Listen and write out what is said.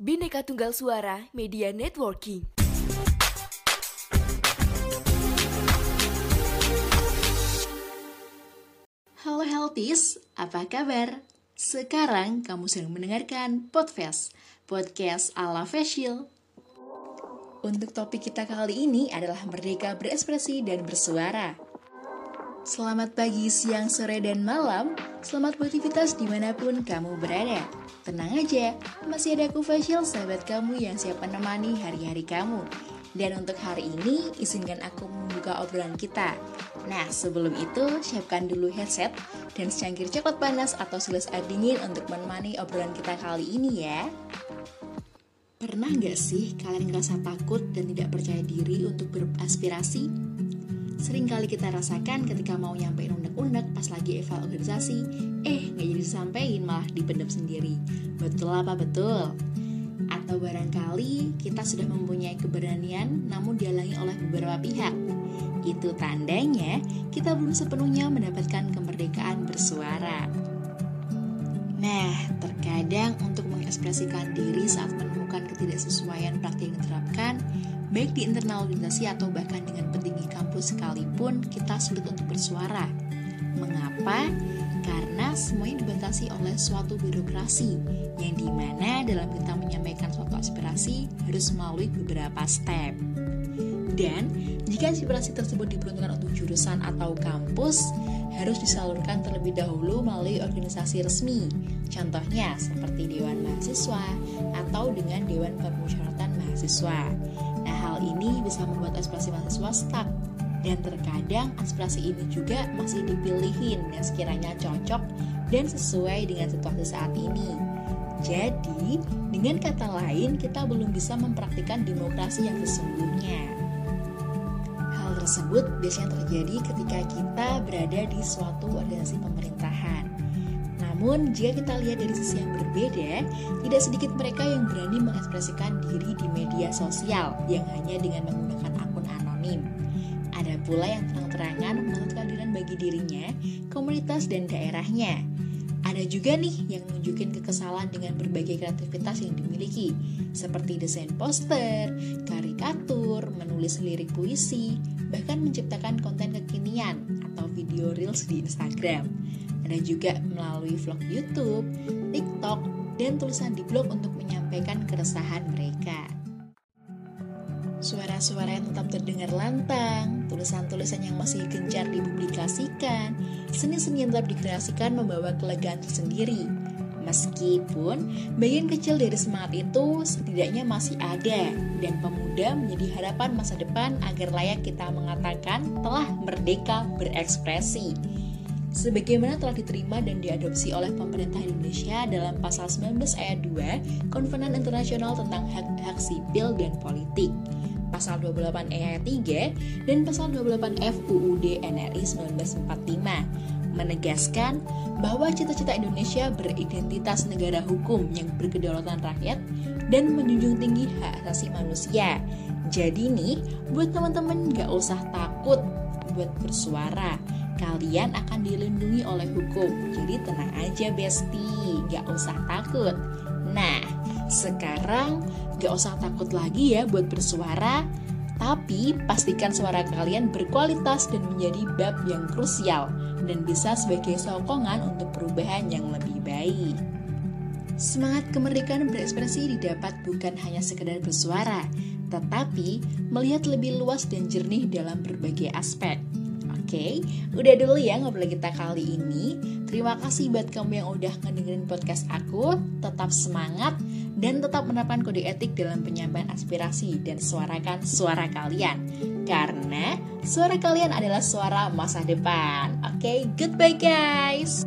Bineka Tunggal Suara Media Networking. Halo Healthies, apa kabar? Sekarang kamu sedang mendengarkan Podfest, podcast ala Facial. Untuk topik kita kali ini adalah merdeka berekspresi dan bersuara. Selamat pagi, siang, sore, dan malam. Selamat beraktivitas di mana pun kamu berada. Tenang aja, masih ada aku facial sahabat kamu yang siap menemani hari-hari kamu. Dan untuk hari ini, izinkan aku membuka obrolan kita. Nah, sebelum itu, siapkan dulu headset dan secangkir coklat panas atau segelas air dingin untuk menemani obrolan kita kali ini ya. Pernah nggak sih kalian ngerasa takut dan tidak percaya diri untuk beraspirasi? Sering kali kita rasakan ketika mau nyampein unek-unek pas lagi eval organisasi, eh nggak jadi disampaikan malah dipendam sendiri. Betul apa betul? Atau barangkali kita sudah mempunyai keberanian namun dihalangi oleh beberapa pihak. Itu tandanya kita belum sepenuhnya mendapatkan kemerdekaan bersuara. Nah, terkadang untuk mengekspresikan diri saat menemukan ketidaksesuaian praktik yang diterapkan, baik di internal organisasi atau bahkan dengan petinggi kampus sekalipun, kita sulit untuk bersuara. Mengapa? Karena semuanya dibatasi oleh suatu birokrasi, yang di mana dalam kita menyampaikan suatu aspirasi harus melalui beberapa step. Dan jika aspirasi tersebut diperuntukkan untuk jurusan atau kampus, harus disalurkan terlebih dahulu melalui organisasi resmi. Contohnya seperti Dewan Mahasiswa atau dengan Dewan Permusyawaratan Mahasiswa. Hal ini bisa membuat aspirasi mahasiswa stuck dan terkadang aspirasi ini juga masih dipilihin yang sekiranya cocok dan sesuai dengan situasi saat ini. Jadi, dengan kata lain, kita belum bisa mempraktikkan demokrasi yang sesungguhnya tersebut biasanya terjadi ketika kita berada di suatu organisasi pemerintahan. Namun, jika kita lihat dari sisi yang berbeda, tidak sedikit mereka yang berani mengekspresikan diri di media sosial yang hanya dengan menggunakan akun anonim. Ada pula yang terang-terangan menuntut keadilan bagi dirinya, komunitas, dan daerahnya. Ada juga nih yang nunjukin kekesalan dengan berbagai kreativitas yang dimiliki, seperti desain poster, karikatur, menulis lirik puisi, bahkan menciptakan konten kekinian atau video reels di Instagram. Ada juga melalui vlog YouTube, TikTok, dan tulisan di blog untuk menyampaikan keresahan mereka. Suara-suara yang tetap terdengar lantang, tulisan-tulisan yang masih gencar dipublikasikan, seni-seni yang tetap dikreasikan membawa kelegaan tersendiri, Meskipun bagian kecil dari semangat itu setidaknya masih ada dan pemuda menjadi harapan masa depan agar layak kita mengatakan telah merdeka berekspresi. Sebagaimana telah diterima dan diadopsi oleh pemerintah Indonesia dalam pasal 19 ayat 2 Konvenan Internasional tentang Hak-Hak Sipil dan Politik pasal 28 ayat 3 dan pasal 28 F UUD NRI 1945 menegaskan bahwa cita-cita Indonesia beridentitas negara hukum yang berkedaulatan rakyat dan menjunjung tinggi hak asasi manusia. Jadi nih, buat teman-teman gak usah takut buat bersuara. Kalian akan dilindungi oleh hukum. Jadi tenang aja besti, gak usah takut. Nah, sekarang gak usah takut lagi ya buat bersuara. Tapi pastikan suara kalian berkualitas dan menjadi bab yang krusial dan bisa sebagai sokongan untuk perubahan yang lebih baik. Semangat kemerdekaan berekspresi didapat bukan hanya sekedar bersuara, tetapi melihat lebih luas dan jernih dalam berbagai aspek. Oke, udah dulu ya ngobrol kita kali ini. Terima kasih buat kamu yang udah ngedengerin podcast aku. Tetap semangat dan tetap menerapkan kode etik dalam penyampaian aspirasi dan suarakan suara kalian. Karena suara kalian adalah suara masa depan. Oke, goodbye guys.